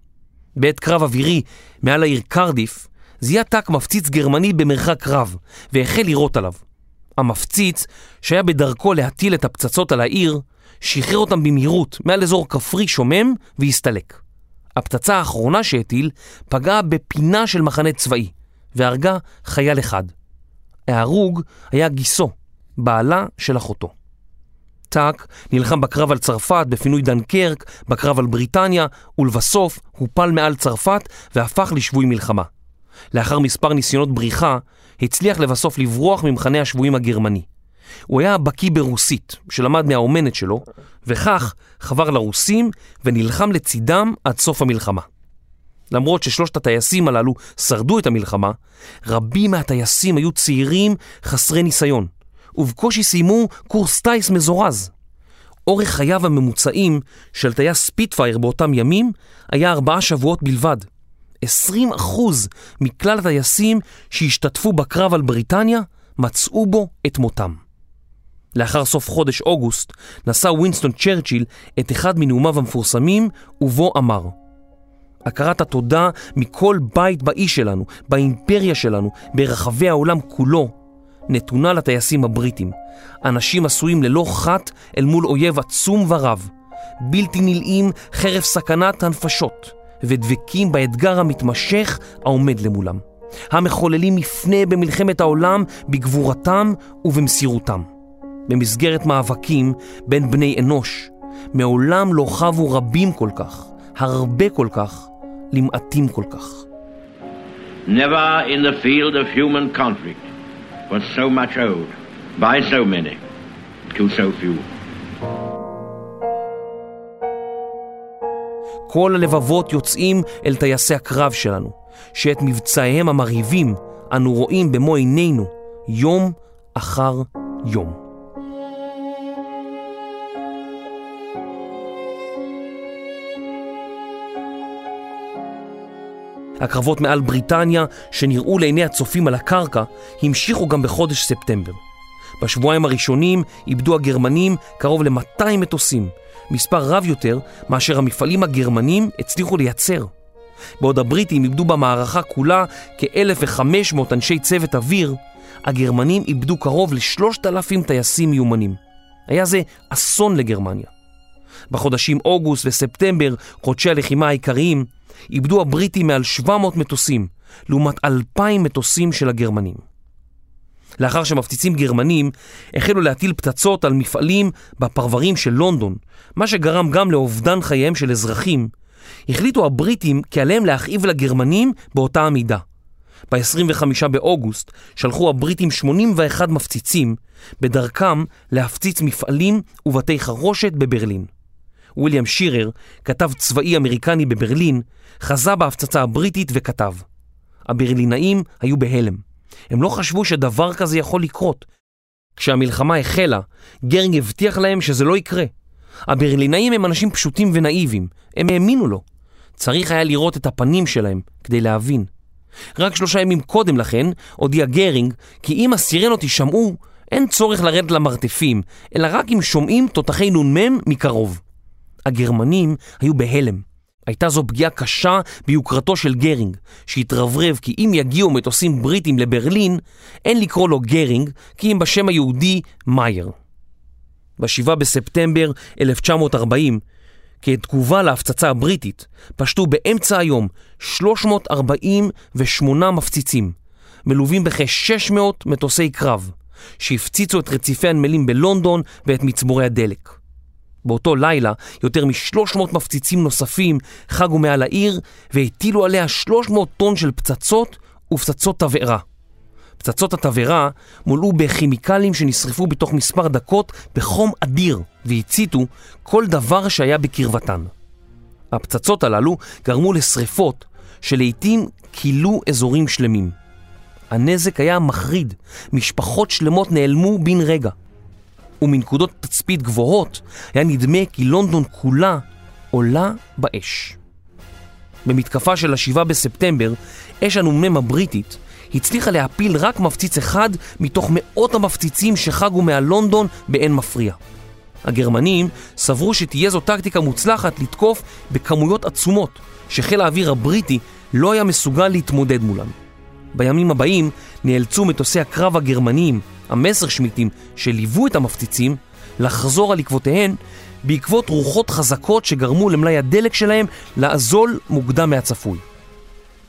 בעת קרב אווירי מעל העיר קרדיף, זיהה טאק מפציץ גרמני במרחק רב והחל לירות עליו. המפציץ, שהיה בדרכו להטיל את הפצצות על העיר, שחרר אותם במהירות מעל אזור כפרי שומם והסתלק. הפצצה האחרונה שהטיל פגעה בפינה של מחנה צבאי והרגה חייל אחד. ההרוג היה גיסו, בעלה של אחותו. טאק נלחם בקרב על צרפת, בפינוי דנקרק, בקרב על בריטניה, ולבסוף הופל מעל צרפת והפך לשבוי מלחמה. לאחר מספר ניסיונות בריחה, הצליח לבסוף לברוח ממחנה השבויים הגרמני. הוא היה בקיא ברוסית, שלמד מהאומנת שלו, וכך חבר לרוסים ונלחם לצידם עד סוף המלחמה. למרות ששלושת הטייסים הללו שרדו את המלחמה, רבים מהטייסים היו צעירים חסרי ניסיון, ובקושי סיימו קורס טייס מזורז. אורך חייו הממוצעים של טייס ספיטפייר באותם ימים היה ארבעה שבועות בלבד. 20% מכלל הטייסים שהשתתפו בקרב על בריטניה מצאו בו את מותם. לאחר סוף חודש אוגוסט נשא ווינסטון צ'רצ'יל את אחד מנאומיו המפורסמים ובו אמר הכרת התודה מכל בית באי שלנו, באימפריה שלנו, ברחבי העולם כולו, נתונה לטייסים הבריטים. אנשים עשויים ללא חת אל מול אויב עצום ורב, בלתי נלאים חרף סכנת הנפשות, ודבקים באתגר המתמשך העומד למולם. המחוללים מפנה במלחמת העולם בגבורתם ובמסירותם. במסגרת מאבקים בין בני אנוש, מעולם לא חבו רבים כל כך, הרבה כל כך, למעטים כל כך. Never in the field of human conflict was so much owed by so many to so few. כל הלבבות יוצאים אל טייסי הקרב שלנו, שאת מבצעיהם המרהיבים אנו רואים במו עינינו יום אחר יום. הקרבות מעל בריטניה, שנראו לעיני הצופים על הקרקע, המשיכו גם בחודש ספטמבר. בשבועיים הראשונים איבדו הגרמנים קרוב ל-200 מטוסים, מספר רב יותר מאשר המפעלים הגרמנים הצליחו לייצר. בעוד הבריטים איבדו במערכה כולה כ-1,500 אנשי צוות אוויר, הגרמנים איבדו קרוב ל-3,000 טייסים מיומנים. היה זה אסון לגרמניה. בחודשים אוגוסט וספטמבר, חודשי הלחימה העיקריים, איבדו הבריטים מעל 700 מטוסים, לעומת 2,000 מטוסים של הגרמנים. לאחר שמפציצים גרמנים החלו להטיל פצצות על מפעלים בפרברים של לונדון, מה שגרם גם לאובדן חייהם של אזרחים, החליטו הבריטים כי עליהם להכאיב לגרמנים באותה המידה. ב-25 באוגוסט שלחו הבריטים 81 מפציצים בדרכם להפציץ מפעלים ובתי חרושת בברלין. וויליאם שירר, כתב צבאי אמריקני בברלין, חזה בהפצצה הבריטית וכתב הברלינאים היו בהלם. הם לא חשבו שדבר כזה יכול לקרות. כשהמלחמה החלה, גרינג הבטיח להם שזה לא יקרה. הברלינאים הם אנשים פשוטים ונאיבים, הם האמינו לו. צריך היה לראות את הפנים שלהם כדי להבין. רק שלושה ימים קודם לכן הודיע גרינג כי אם הסירנות יישמעו, אין צורך לרדת למרתפים, אלא רק אם שומעים תותחי נ"מ מקרוב. הגרמנים היו בהלם. הייתה זו פגיעה קשה ביוקרתו של גרינג, שהתרברב כי אם יגיעו מטוסים בריטים לברלין, אין לקרוא לו גרינג, כי אם בשם היהודי מאייר. ב-7 בספטמבר 1940, כתגובה להפצצה הבריטית, פשטו באמצע היום 348 מפציצים, מלווים בכ-600 מטוסי קרב, שהפציצו את רציפי הנמלים בלונדון ואת מצבורי הדלק. באותו לילה יותר מ-300 מפציצים נוספים חגו מעל העיר והטילו עליה 300 טון של פצצות ופצצות תבערה. פצצות התבערה מולאו בכימיקלים שנשרפו בתוך מספר דקות בחום אדיר והציתו כל דבר שהיה בקרבתן. הפצצות הללו גרמו לשריפות שלעיתים כילו אזורים שלמים. הנזק היה מחריד, משפחות שלמות נעלמו בן רגע. ומנקודות תצפית גבוהות היה נדמה כי לונדון כולה עולה באש. במתקפה של השבעה בספטמבר, אש הנ"מ הבריטית הצליחה להפיל רק מפציץ אחד מתוך מאות המפציצים שחגו מעל לונדון באין מפריע. הגרמנים סברו שתהיה זו טקטיקה מוצלחת לתקוף בכמויות עצומות שחיל האוויר הבריטי לא היה מסוגל להתמודד מולן. בימים הבאים נאלצו מטוסי הקרב הגרמניים המסר שמיטים שליוו את המפציצים לחזור על עקבותיהן בעקבות רוחות חזקות שגרמו למלאי הדלק שלהם לאזול מוקדם מהצפוי.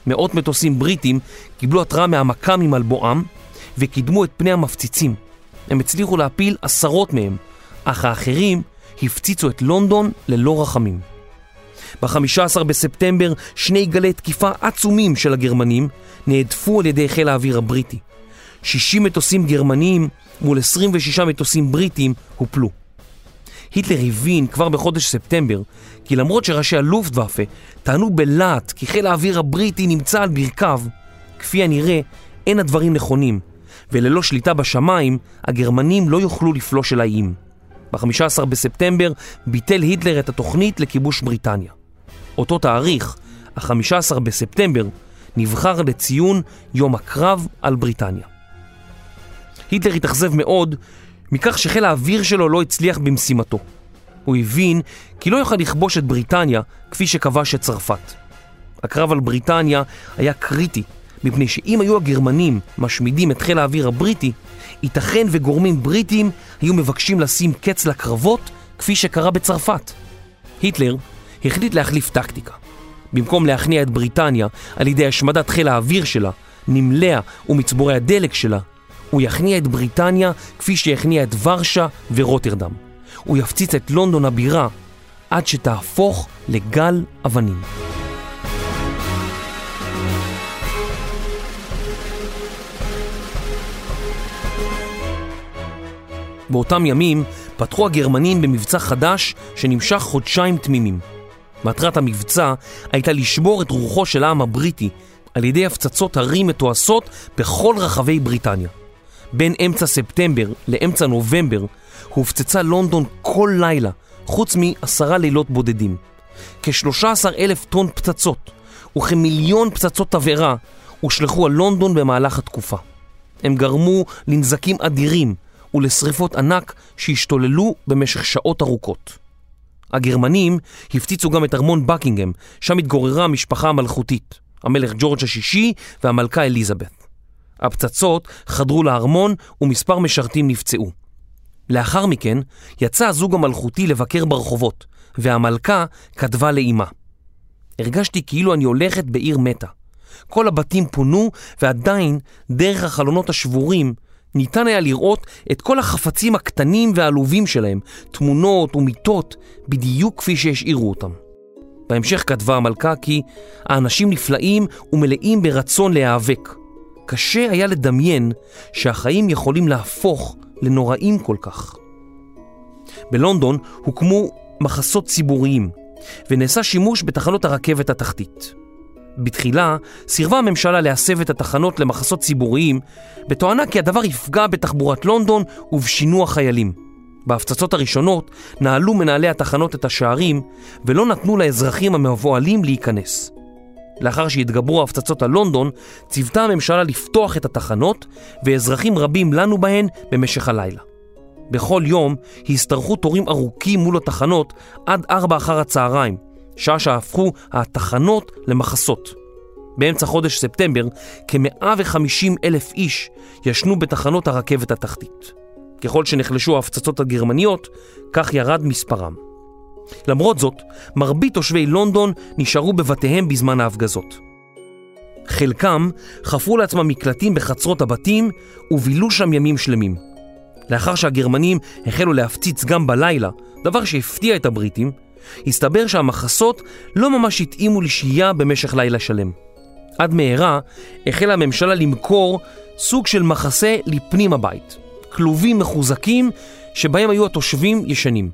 מאות מטוסים בריטים קיבלו התראה מהמכ"מים על בואם וקידמו את פני המפציצים. הם הצליחו להפיל עשרות מהם, אך האחרים הפציצו את לונדון ללא רחמים. ב-15 בספטמבר שני גלי תקיפה עצומים של הגרמנים נהדפו על ידי חיל האוויר הבריטי. 60 מטוסים גרמניים מול 26 מטוסים בריטים הופלו. היטלר הבין כבר בחודש ספטמבר כי למרות שראשי הלופטוואפה טענו בלהט כי חיל האוויר הבריטי נמצא על ברכיו, כפי הנראה אין הדברים נכונים, וללא שליטה בשמיים הגרמנים לא יוכלו לפלוש אל האיים. ב-15 בספטמבר ביטל היטלר את התוכנית לכיבוש בריטניה. אותו תאריך, ה-15 בספטמבר, נבחר לציון יום הקרב על בריטניה. היטלר התאכזב מאוד מכך שחיל האוויר שלו לא הצליח במשימתו. הוא הבין כי לא יוכל לכבוש את בריטניה כפי שכבש את צרפת. הקרב על בריטניה היה קריטי, מפני שאם היו הגרמנים משמידים את חיל האוויר הבריטי, ייתכן וגורמים בריטים היו מבקשים לשים קץ לקרבות כפי שקרה בצרפת. היטלר החליט להחליף טקטיקה. במקום להכניע את בריטניה על ידי השמדת חיל האוויר שלה, נמליה ומצבורי הדלק שלה, הוא יכניע את בריטניה כפי שיכניע את ורשה ורוטרדם. הוא יפציץ את לונדון הבירה עד שתהפוך לגל אבנים. באותם ימים פתחו הגרמנים במבצע חדש שנמשך חודשיים תמימים. מטרת המבצע הייתה לשבור את רוחו של העם הבריטי על ידי הפצצות הרים מתועשות בכל רחבי בריטניה. בין אמצע ספטמבר לאמצע נובמבר הופצצה לונדון כל לילה, חוץ מעשרה לילות בודדים. כ-13 אלף טון פצצות וכמיליון פצצות תבערה הושלכו על לונדון במהלך התקופה. הם גרמו לנזקים אדירים ולשריפות ענק שהשתוללו במשך שעות ארוכות. הגרמנים הפציצו גם את ארמון בקינגהם, שם התגוררה המשפחה המלכותית, המלך ג'ורג' השישי והמלכה אליזבת. הפצצות חדרו לארמון ומספר משרתים נפצעו. לאחר מכן יצא הזוג המלכותי לבקר ברחובות, והמלכה כתבה לאימה: הרגשתי כאילו אני הולכת בעיר מתה. כל הבתים פונו, ועדיין, דרך החלונות השבורים, ניתן היה לראות את כל החפצים הקטנים והעלובים שלהם, תמונות ומיטות, בדיוק כפי שהשאירו אותם. בהמשך כתבה המלכה כי האנשים נפלאים ומלאים ברצון להיאבק. קשה היה לדמיין שהחיים יכולים להפוך לנוראים כל כך. בלונדון הוקמו מחסות ציבוריים, ונעשה שימוש בתחנות הרכבת התחתית. בתחילה סירבה הממשלה להסב את התחנות למחסות ציבוריים, בתואנה כי הדבר יפגע בתחבורת לונדון ובשינוע חיילים. בהפצצות הראשונות נעלו מנהלי התחנות את השערים ולא נתנו לאזרחים המבוהלים להיכנס. לאחר שהתגברו ההפצצות על לונדון, ציוותה הממשלה לפתוח את התחנות, ואזרחים רבים לנו בהן במשך הלילה. בכל יום השתרכו תורים ארוכים מול התחנות עד ארבע אחר הצהריים, שעה שהפכו התחנות למחסות. באמצע חודש ספטמבר, כ-150 אלף איש ישנו בתחנות הרכבת התחתית. ככל שנחלשו ההפצצות הגרמניות, כך ירד מספרם. למרות זאת, מרבית תושבי לונדון נשארו בבתיהם בזמן ההפגזות. חלקם חפרו לעצמם מקלטים בחצרות הבתים ובילו שם ימים שלמים. לאחר שהגרמנים החלו להפציץ גם בלילה, דבר שהפתיע את הבריטים, הסתבר שהמחסות לא ממש התאימו לשהייה במשך לילה שלם. עד מהרה החלה הממשלה למכור סוג של מחסה לפנים הבית, כלובים מחוזקים שבהם היו התושבים ישנים.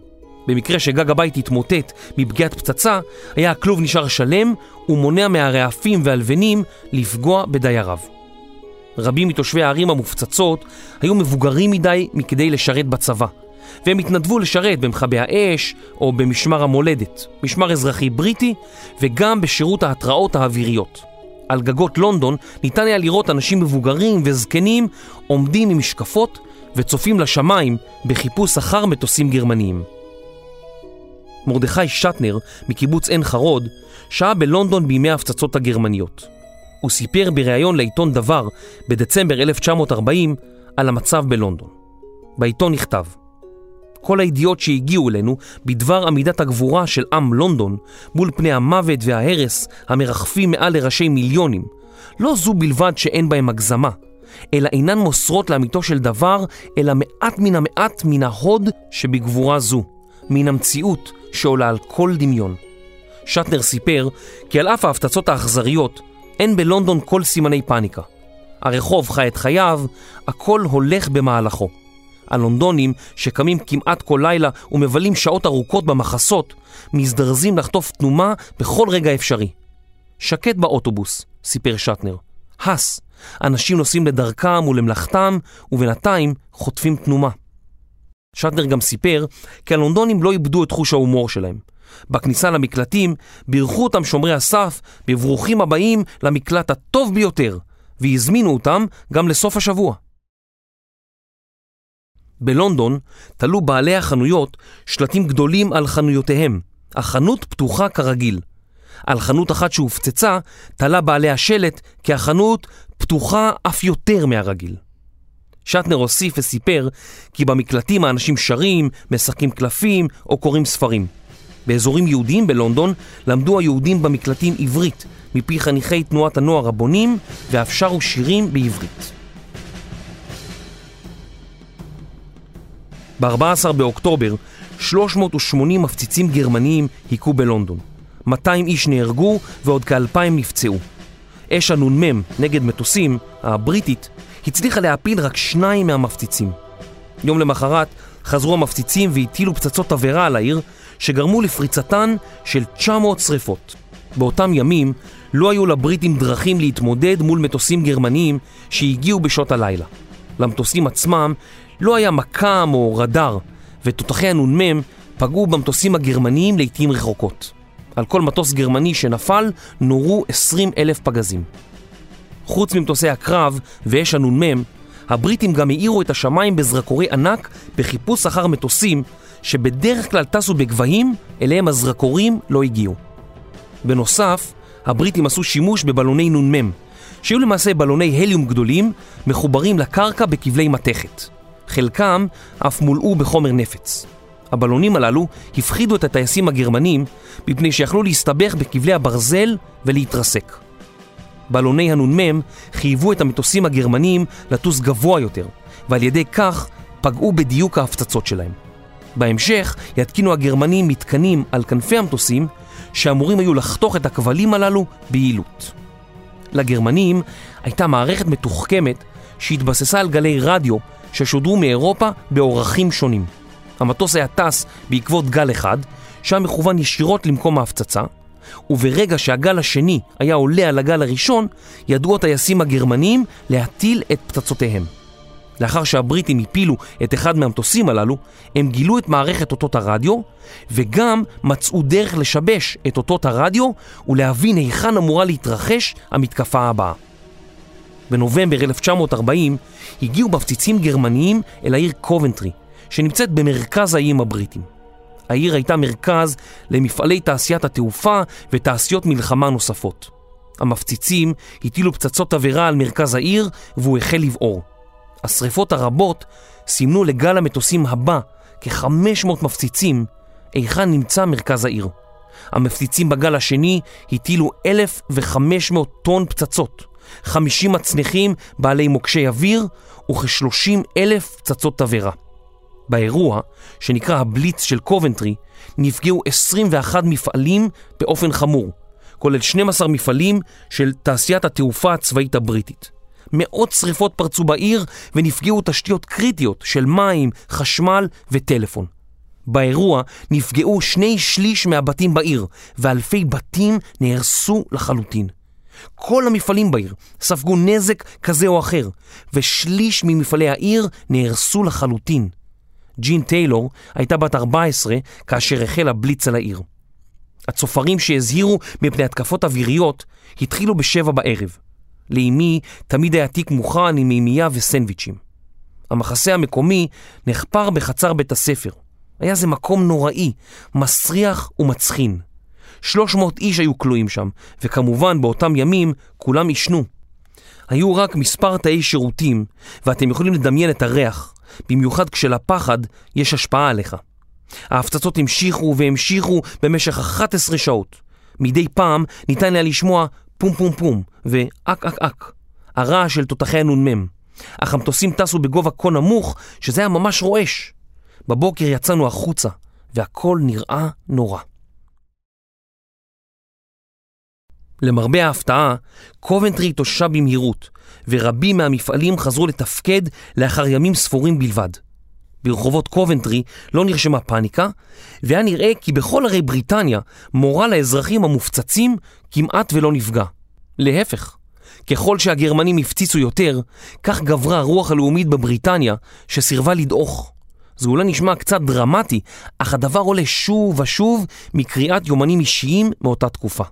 במקרה שגג הבית התמוטט מפגיעת פצצה, היה הכלוב נשאר שלם ומונע מהרעפים והלבנים לפגוע בדייריו. רבים מתושבי הערים המופצצות היו מבוגרים מדי מכדי לשרת בצבא, והם התנדבו לשרת במכבי האש או במשמר המולדת, משמר אזרחי בריטי, וגם בשירות ההתראות האוויריות. על גגות לונדון ניתן היה לראות אנשים מבוגרים וזקנים עומדים עם משקפות וצופים לשמיים בחיפוש אחר מטוסים גרמניים. מרדכי שטנר מקיבוץ עין חרוד שהה בלונדון בימי ההפצצות הגרמניות. הוא סיפר בריאיון לעיתון דבר בדצמבר 1940 על המצב בלונדון. בעיתון נכתב כל הידיעות שהגיעו אלינו בדבר עמידת הגבורה של עם לונדון מול פני המוות וההרס המרחפים מעל לראשי מיליונים לא זו בלבד שאין בהם הגזמה, אלא אינן מוסרות לאמיתו של דבר, אלא מעט מן המעט מן ההוד שבגבורה זו, מן המציאות שעולה על כל דמיון. שטנר סיפר כי על אף ההפצצות האכזריות, אין בלונדון כל סימני פאניקה. הרחוב חי את חייו, הכל הולך במהלכו. הלונדונים, שקמים כמעט כל לילה ומבלים שעות ארוכות במחסות, מזדרזים לחטוף תנומה בכל רגע אפשרי. שקט באוטובוס, סיפר שטנר. הס, אנשים נוסעים לדרכם ולמלאכתם, ובינתיים חוטפים תנומה. שטנר גם סיפר כי הלונדונים לא איבדו את חוש ההומור שלהם. בכניסה למקלטים בירכו אותם שומרי הסף בברוכים הבאים למקלט הטוב ביותר, והזמינו אותם גם לסוף השבוע. בלונדון תלו בעלי החנויות שלטים גדולים על חנויותיהם. החנות פתוחה כרגיל. על חנות אחת שהופצצה תלה בעלי השלט כי החנות פתוחה אף יותר מהרגיל. שטנר הוסיף וסיפר כי במקלטים האנשים שרים, משחקים קלפים או קוראים ספרים. באזורים יהודיים בלונדון למדו היהודים במקלטים עברית מפי חניכי תנועת הנוער הבונים ואף שרו שירים בעברית. ב-14 באוקטובר 380 מפציצים גרמניים היכו בלונדון. 200 איש נהרגו ועוד כאלפיים נפצעו. אש הנ"מ נגד מטוסים, הבריטית, הצליחה להפיל רק שניים מהמפציצים. יום למחרת חזרו המפציצים והטילו פצצות תבערה על העיר, שגרמו לפריצתן של 900 שרפות. באותם ימים לא היו לבריטים דרכים להתמודד מול מטוסים גרמניים שהגיעו בשעות הלילה. למטוסים עצמם לא היה מקם או רדאר, ותותחי הנ"מ פגעו במטוסים הגרמניים לעיתים רחוקות. על כל מטוס גרמני שנפל נורו 20 אלף פגזים. חוץ ממטוסי הקרב ואש הנ"מ, הבריטים גם האירו את השמיים בזרקורי ענק בחיפוש אחר מטוסים שבדרך כלל טסו בגבהים אליהם הזרקורים לא הגיעו. בנוסף, הבריטים עשו שימוש בבלוני נ"מ, שהיו למעשה בלוני הליום גדולים מחוברים לקרקע בכבלי מתכת. חלקם אף מולאו בחומר נפץ. הבלונים הללו הפחידו את הטייסים הגרמנים מפני שיכלו להסתבך בכבלי הברזל ולהתרסק. בלוני הנ"מ חייבו את המטוסים הגרמנים לטוס גבוה יותר, ועל ידי כך פגעו בדיוק ההפצצות שלהם. בהמשך יתקינו הגרמנים מתקנים על כנפי המטוסים שאמורים היו לחתוך את הכבלים הללו ביעילות. לגרמנים הייתה מערכת מתוחכמת שהתבססה על גלי רדיו ששודרו מאירופה באורחים שונים. המטוס היה טס בעקבות גל אחד, שהיה מכוון ישירות למקום ההפצצה, וברגע שהגל השני היה עולה על הגל הראשון, ידעו הטייסים הגרמנים להטיל את פצצותיהם. לאחר שהבריטים הפילו את אחד מהמטוסים הללו, הם גילו את מערכת אותות הרדיו, וגם מצאו דרך לשבש את אותות הרדיו ולהבין היכן אמורה להתרחש המתקפה הבאה. בנובמבר 1940 הגיעו מפציצים גרמניים אל העיר קובנטרי, שנמצאת במרכז האיים הבריטים. העיר הייתה מרכז למפעלי תעשיית התעופה ותעשיות מלחמה נוספות. המפציצים הטילו פצצות תבערה על מרכז העיר והוא החל לבעור. השריפות הרבות סימנו לגל המטוסים הבא כ-500 מפציצים היכן נמצא מרכז העיר. המפציצים בגל השני הטילו 1,500 טון פצצות, 50 מצנחים בעלי מוקשי אוויר וכ-30 אלף פצצות תבערה. באירוע, שנקרא הבליץ של קובנטרי, נפגעו 21 מפעלים באופן חמור, כולל 12 מפעלים של תעשיית התעופה הצבאית הבריטית. מאות שריפות פרצו בעיר ונפגעו תשתיות קריטיות של מים, חשמל וטלפון. באירוע נפגעו שני שליש מהבתים בעיר, ואלפי בתים נהרסו לחלוטין. כל המפעלים בעיר ספגו נזק כזה או אחר, ושליש ממפעלי העיר נהרסו לחלוטין. ג'ין טיילור הייתה בת 14 כאשר החל הבליץ על העיר. הצופרים שהזהירו מפני התקפות אוויריות התחילו בשבע בערב. לאמי תמיד היה תיק מוכן עם מימייה וסנדוויצ'ים. המחסה המקומי נחפר בחצר בית הספר. היה זה מקום נוראי, מסריח ומצחין. 300 איש היו כלואים שם, וכמובן באותם ימים כולם עישנו. היו רק מספר תאי שירותים, ואתם יכולים לדמיין את הריח, במיוחד כשלפחד יש השפעה עליך. ההפצצות המשיכו והמשיכו במשך 11 שעות. מדי פעם ניתן היה לשמוע פום פום פום ואק אק אק, הרעש של תותחי הנ"מ. אך המטוסים טסו בגובה כה נמוך שזה היה ממש רועש. בבוקר יצאנו החוצה, והכל נראה נורא. למרבה ההפתעה, קובנטרי התאוששה במהירות, ורבים מהמפעלים חזרו לתפקד לאחר ימים ספורים בלבד. ברחובות קובנטרי לא נרשמה פאניקה, והיה נראה כי בכל ערי בריטניה מורל האזרחים המופצצים כמעט ולא נפגע. להפך, ככל שהגרמנים הפציצו יותר, כך גברה הרוח הלאומית בבריטניה שסירבה לדעוך. זה אולי נשמע קצת דרמטי, אך הדבר עולה שוב ושוב מקריאת יומנים אישיים מאותה תקופה.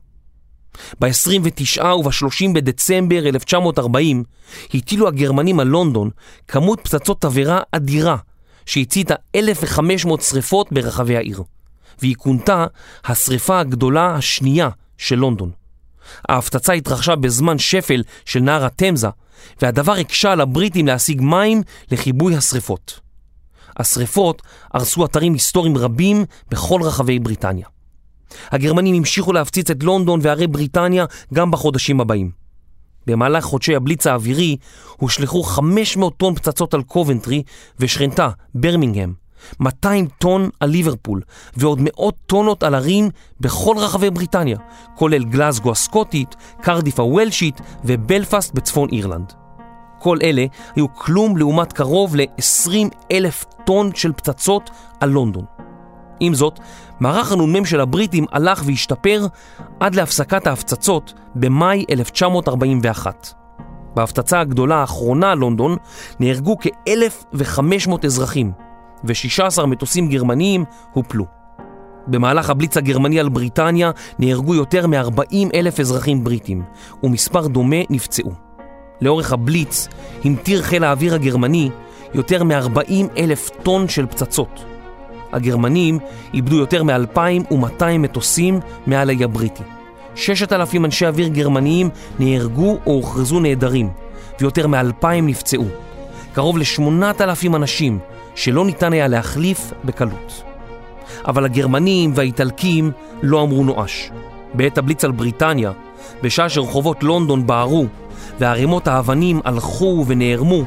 ב-29 וב-30 בדצמבר 1940 הטילו הגרמנים על לונדון כמות פצצות תבערה אדירה שהציתה 1,500 שריפות ברחבי העיר, והיא כונתה השריפה הגדולה השנייה של לונדון. ההפצצה התרחשה בזמן שפל של נהר התמזה, והדבר הקשה על הבריטים להשיג מים לכיבוי השריפות. השריפות הרסו אתרים היסטוריים רבים בכל רחבי בריטניה. הגרמנים המשיכו להפציץ את לונדון וערי בריטניה גם בחודשים הבאים. במהלך חודשי הבליץ האווירי הושלכו 500 טון פצצות על קובנטרי ושכנתה, ברמינגהם, 200 טון על ליברפול ועוד מאות טונות על ערים בכל רחבי בריטניה, כולל גלזגו הסקוטית, קרדיף הוולשית ובלפאסט בצפון אירלנד. כל אלה היו כלום לעומת קרוב ל-20 אלף טון של פצצות על לונדון. עם זאת, מערך הנ"מ של הבריטים הלך והשתפר עד להפסקת ההפצצות במאי 1941. בהפצצה הגדולה האחרונה לונדון נהרגו כ-1,500 אזרחים ו-16 מטוסים גרמניים הופלו. במהלך הבליץ הגרמני על בריטניה נהרגו יותר מ-40 אלף אזרחים בריטים ומספר דומה נפצעו. לאורך הבליץ המטיר חיל האוויר הגרמני יותר מ-40 אלף טון של פצצות. הגרמנים איבדו יותר מ-2,200 מטוסים מעל האי הבריטי. 6,000 אנשי אוויר גרמניים נהרגו או הוכרזו נעדרים, ויותר מ-2,000 נפצעו. קרוב ל-8,000 אנשים שלא ניתן היה להחליף בקלות. אבל הגרמנים והאיטלקים לא אמרו נואש. בעת הבליץ על בריטניה, בשעה שרחובות לונדון בערו וערימות האבנים הלכו ונערמו,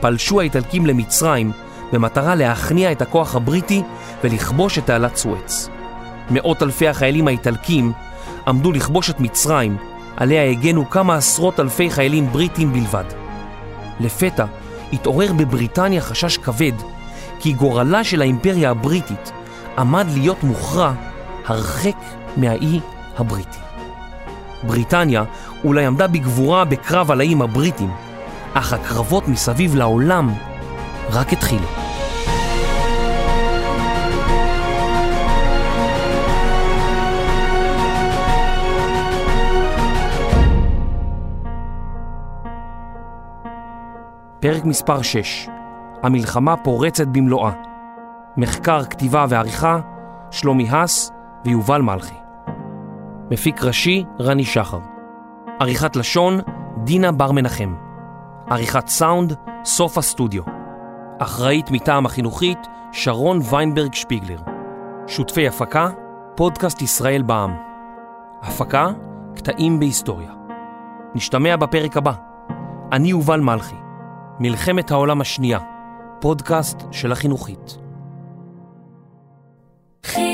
פלשו האיטלקים למצרים במטרה להכניע את הכוח הבריטי ולכבוש את תעלת סואץ. מאות אלפי החיילים האיטלקים עמדו לכבוש את מצרים, עליה הגנו כמה עשרות אלפי חיילים בריטים בלבד. לפתע התעורר בבריטניה חשש כבד כי גורלה של האימפריה הבריטית עמד להיות מוכרע הרחק מהאי הבריטי. בריטניה אולי עמדה בגבורה בקרב על האיים הבריטים, אך הקרבות מסביב לעולם רק התחילו. פרק מספר 6 המלחמה פורצת במלואה. מחקר, כתיבה ועריכה שלומי הס ויובל מלכי. מפיק ראשי רני שחר. עריכת לשון דינה בר מנחם. עריכת סאונד סוף הסטודיו. אחראית מטעם החינוכית שרון ויינברג שפיגלר. שותפי הפקה פודקאסט ישראל בע"מ. הפקה קטעים בהיסטוריה. נשתמע בפרק הבא. אני יובל מלכי מלחמת העולם השנייה, פודקאסט של החינוכית. חי...